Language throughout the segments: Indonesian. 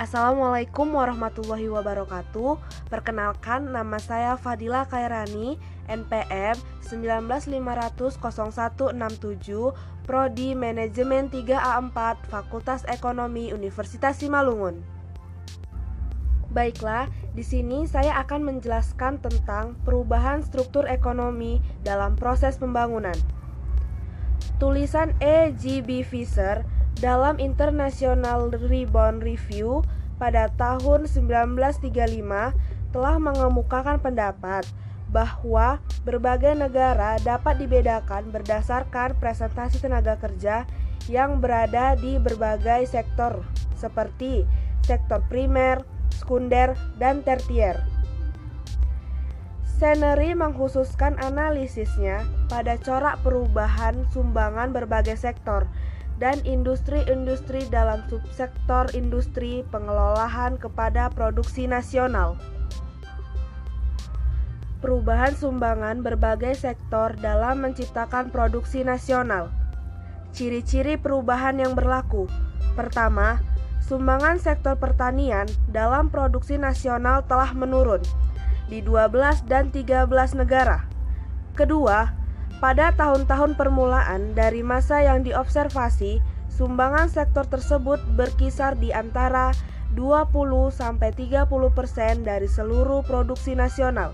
Assalamualaikum warahmatullahi wabarakatuh. Perkenalkan nama saya Fadila Kairani, NPM 195000167, Prodi Manajemen 3A4, Fakultas Ekonomi Universitas Simalungun. Baiklah, di sini saya akan menjelaskan tentang perubahan struktur ekonomi dalam proses pembangunan. Tulisan E. G. B. Fisher dalam International Rebound Review pada tahun 1935 telah mengemukakan pendapat bahwa berbagai negara dapat dibedakan berdasarkan presentasi tenaga kerja yang berada di berbagai sektor seperti sektor primer, sekunder, dan tertier. Senery mengkhususkan analisisnya pada corak perubahan sumbangan berbagai sektor dan industri-industri dalam subsektor industri pengelolaan kepada produksi nasional. Perubahan sumbangan berbagai sektor dalam menciptakan produksi nasional. Ciri-ciri perubahan yang berlaku. Pertama, sumbangan sektor pertanian dalam produksi nasional telah menurun di 12 dan 13 negara. Kedua, pada tahun-tahun permulaan dari masa yang diobservasi, sumbangan sektor tersebut berkisar di antara 20 sampai 30% dari seluruh produksi nasional.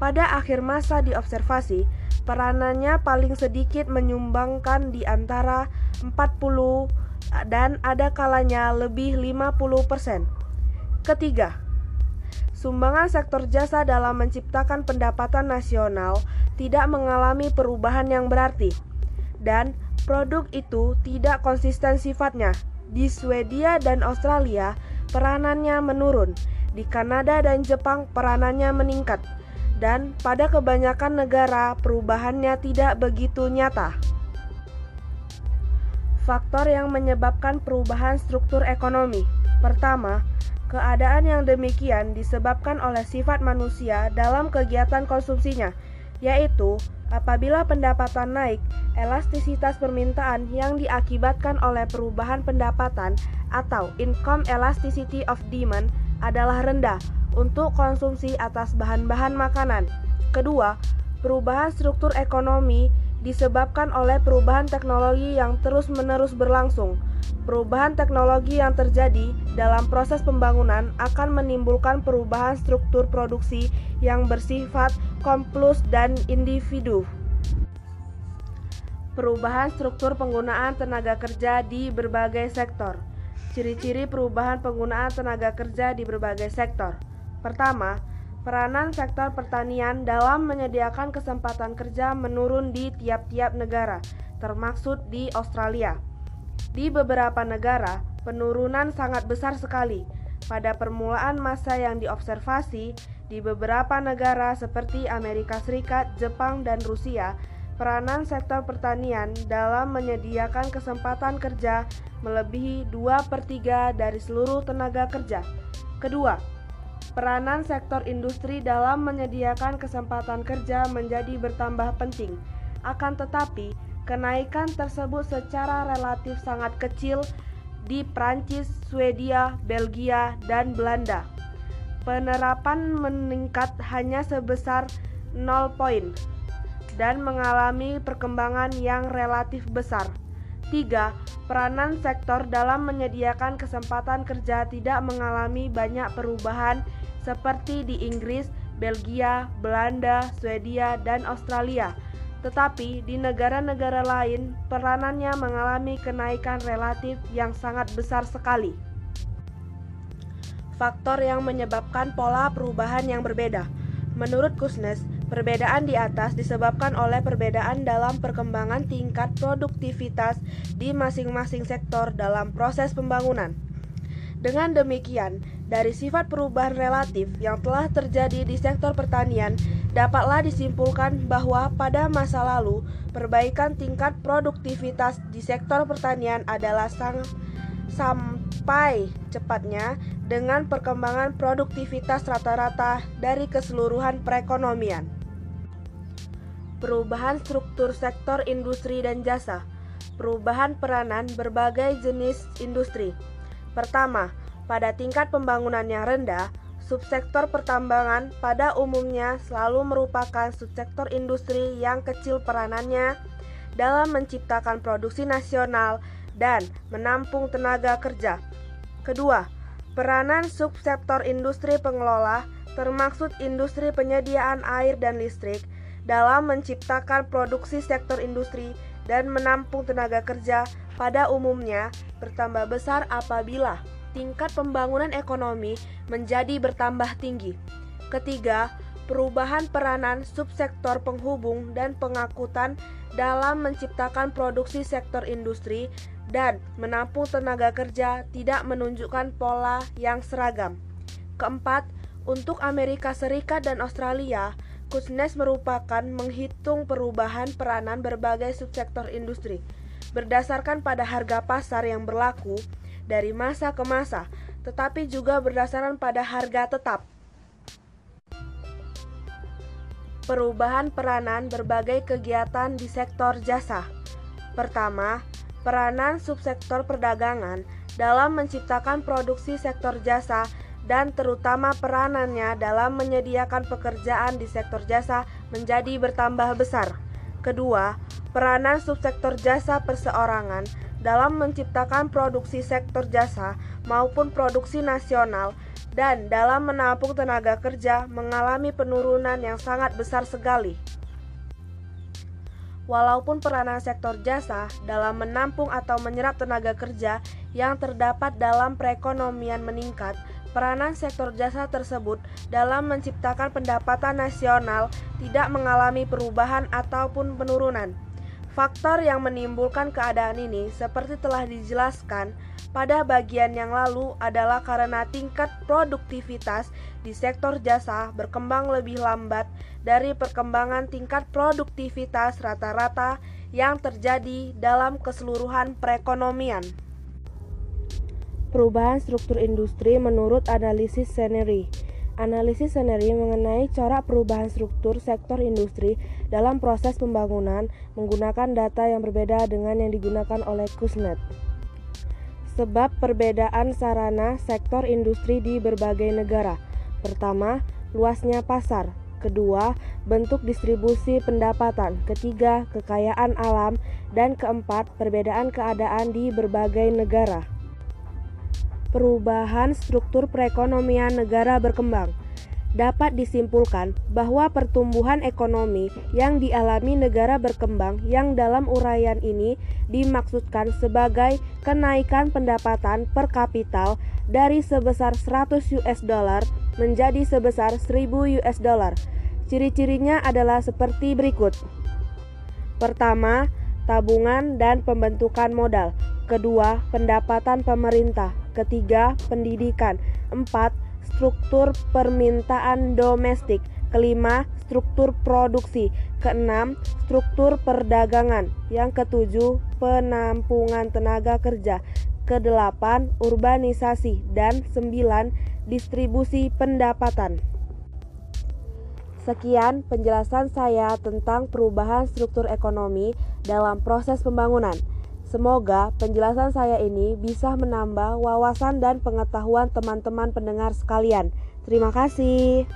Pada akhir masa diobservasi, peranannya paling sedikit menyumbangkan di antara 40 dan ada kalanya lebih 50%. Ketiga, Sumbangan sektor jasa dalam menciptakan pendapatan nasional tidak mengalami perubahan yang berarti, dan produk itu tidak konsisten sifatnya. Di Swedia dan Australia, peranannya menurun. Di Kanada dan Jepang, peranannya meningkat, dan pada kebanyakan negara, perubahannya tidak begitu nyata. Faktor yang menyebabkan perubahan struktur ekonomi pertama, Keadaan yang demikian disebabkan oleh sifat manusia dalam kegiatan konsumsinya, yaitu apabila pendapatan naik, elastisitas permintaan yang diakibatkan oleh perubahan pendapatan atau income elasticity of demand adalah rendah untuk konsumsi atas bahan-bahan makanan. Kedua, perubahan struktur ekonomi disebabkan oleh perubahan teknologi yang terus-menerus berlangsung. Perubahan teknologi yang terjadi dalam proses pembangunan akan menimbulkan perubahan struktur produksi yang bersifat komplus dan individu. Perubahan struktur penggunaan tenaga kerja di berbagai sektor. Ciri-ciri perubahan penggunaan tenaga kerja di berbagai sektor. Pertama, Peranan sektor pertanian dalam menyediakan kesempatan kerja menurun di tiap-tiap negara, termaksud di Australia. Di beberapa negara, penurunan sangat besar sekali. Pada permulaan masa yang diobservasi di beberapa negara seperti Amerika Serikat, Jepang, dan Rusia, peranan sektor pertanian dalam menyediakan kesempatan kerja melebihi 2 per 3 dari seluruh tenaga kerja. Kedua, Peranan sektor industri dalam menyediakan kesempatan kerja menjadi bertambah penting. Akan tetapi, kenaikan tersebut secara relatif sangat kecil di Prancis, Swedia, Belgia, dan Belanda. Penerapan meningkat hanya sebesar 0 poin dan mengalami perkembangan yang relatif besar. 3. Peranan sektor dalam menyediakan kesempatan kerja tidak mengalami banyak perubahan seperti di Inggris, Belgia, Belanda, Swedia, dan Australia. Tetapi di negara-negara lain, peranannya mengalami kenaikan relatif yang sangat besar sekali. Faktor yang menyebabkan pola perubahan yang berbeda. Menurut Kusnes, perbedaan di atas disebabkan oleh perbedaan dalam perkembangan tingkat produktivitas di masing-masing sektor dalam proses pembangunan. Dengan demikian, dari sifat perubahan relatif yang telah terjadi di sektor pertanian, dapatlah disimpulkan bahwa pada masa lalu, perbaikan tingkat produktivitas di sektor pertanian adalah sang, sampai cepatnya dengan perkembangan produktivitas rata-rata dari keseluruhan perekonomian. Perubahan struktur sektor industri dan jasa, perubahan peranan berbagai jenis industri Pertama, Pada tingkat pembangunan yang rendah, subsektor pertambangan pada umumnya selalu merupakan subsektor industri yang kecil peranannya dalam menciptakan produksi nasional dan menampung tenaga kerja. Kedua, peranan subsektor industri pengelola termaksud industri penyediaan air dan listrik dalam menciptakan produksi sektor industri dan menampung tenaga kerja pada umumnya bertambah besar apabila tingkat pembangunan ekonomi menjadi bertambah tinggi. Ketiga, perubahan peranan subsektor penghubung dan pengangkutan dalam menciptakan produksi sektor industri dan menampung tenaga kerja tidak menunjukkan pola yang seragam. Keempat, untuk Amerika Serikat dan Australia, Kuznets merupakan menghitung perubahan peranan berbagai subsektor industri berdasarkan pada harga pasar yang berlaku dari masa ke masa, tetapi juga berdasarkan pada harga tetap. Perubahan peranan berbagai kegiatan di sektor jasa. Pertama, peranan subsektor perdagangan dalam menciptakan produksi sektor jasa dan terutama peranannya dalam menyediakan pekerjaan di sektor jasa menjadi bertambah besar. Kedua, peranan subsektor jasa perseorangan dalam menciptakan produksi sektor jasa maupun produksi nasional dan dalam menampung tenaga kerja mengalami penurunan yang sangat besar sekali. Walaupun peranan sektor jasa dalam menampung atau menyerap tenaga kerja yang terdapat dalam perekonomian meningkat, peranan sektor jasa tersebut dalam menciptakan pendapatan nasional tidak mengalami perubahan ataupun penurunan. Faktor yang menimbulkan keadaan ini, seperti telah dijelaskan pada bagian yang lalu, adalah karena tingkat produktivitas di sektor jasa berkembang lebih lambat dari perkembangan tingkat produktivitas rata-rata yang terjadi dalam keseluruhan perekonomian. Perubahan struktur industri menurut analisis Senery Analisis sendiri mengenai corak perubahan struktur sektor industri dalam proses pembangunan menggunakan data yang berbeda dengan yang digunakan oleh Kusnet. Sebab perbedaan sarana sektor industri di berbagai negara. Pertama, luasnya pasar. Kedua, bentuk distribusi pendapatan. Ketiga, kekayaan alam. Dan keempat, perbedaan keadaan di berbagai negara perubahan struktur perekonomian negara berkembang. Dapat disimpulkan bahwa pertumbuhan ekonomi yang dialami negara berkembang yang dalam uraian ini dimaksudkan sebagai kenaikan pendapatan per kapital dari sebesar 100 US dollar menjadi sebesar 1000 US dollar. Ciri-cirinya adalah seperti berikut. Pertama, tabungan dan pembentukan modal. Kedua, pendapatan pemerintah. Ketiga, pendidikan. Empat, struktur permintaan domestik. Kelima, struktur produksi. Keenam, struktur perdagangan. Yang ketujuh, penampungan tenaga kerja. Kedelapan, urbanisasi. Dan sembilan, distribusi pendapatan. Sekian penjelasan saya tentang perubahan struktur ekonomi dalam proses pembangunan. Semoga penjelasan saya ini bisa menambah wawasan dan pengetahuan teman-teman pendengar sekalian. Terima kasih.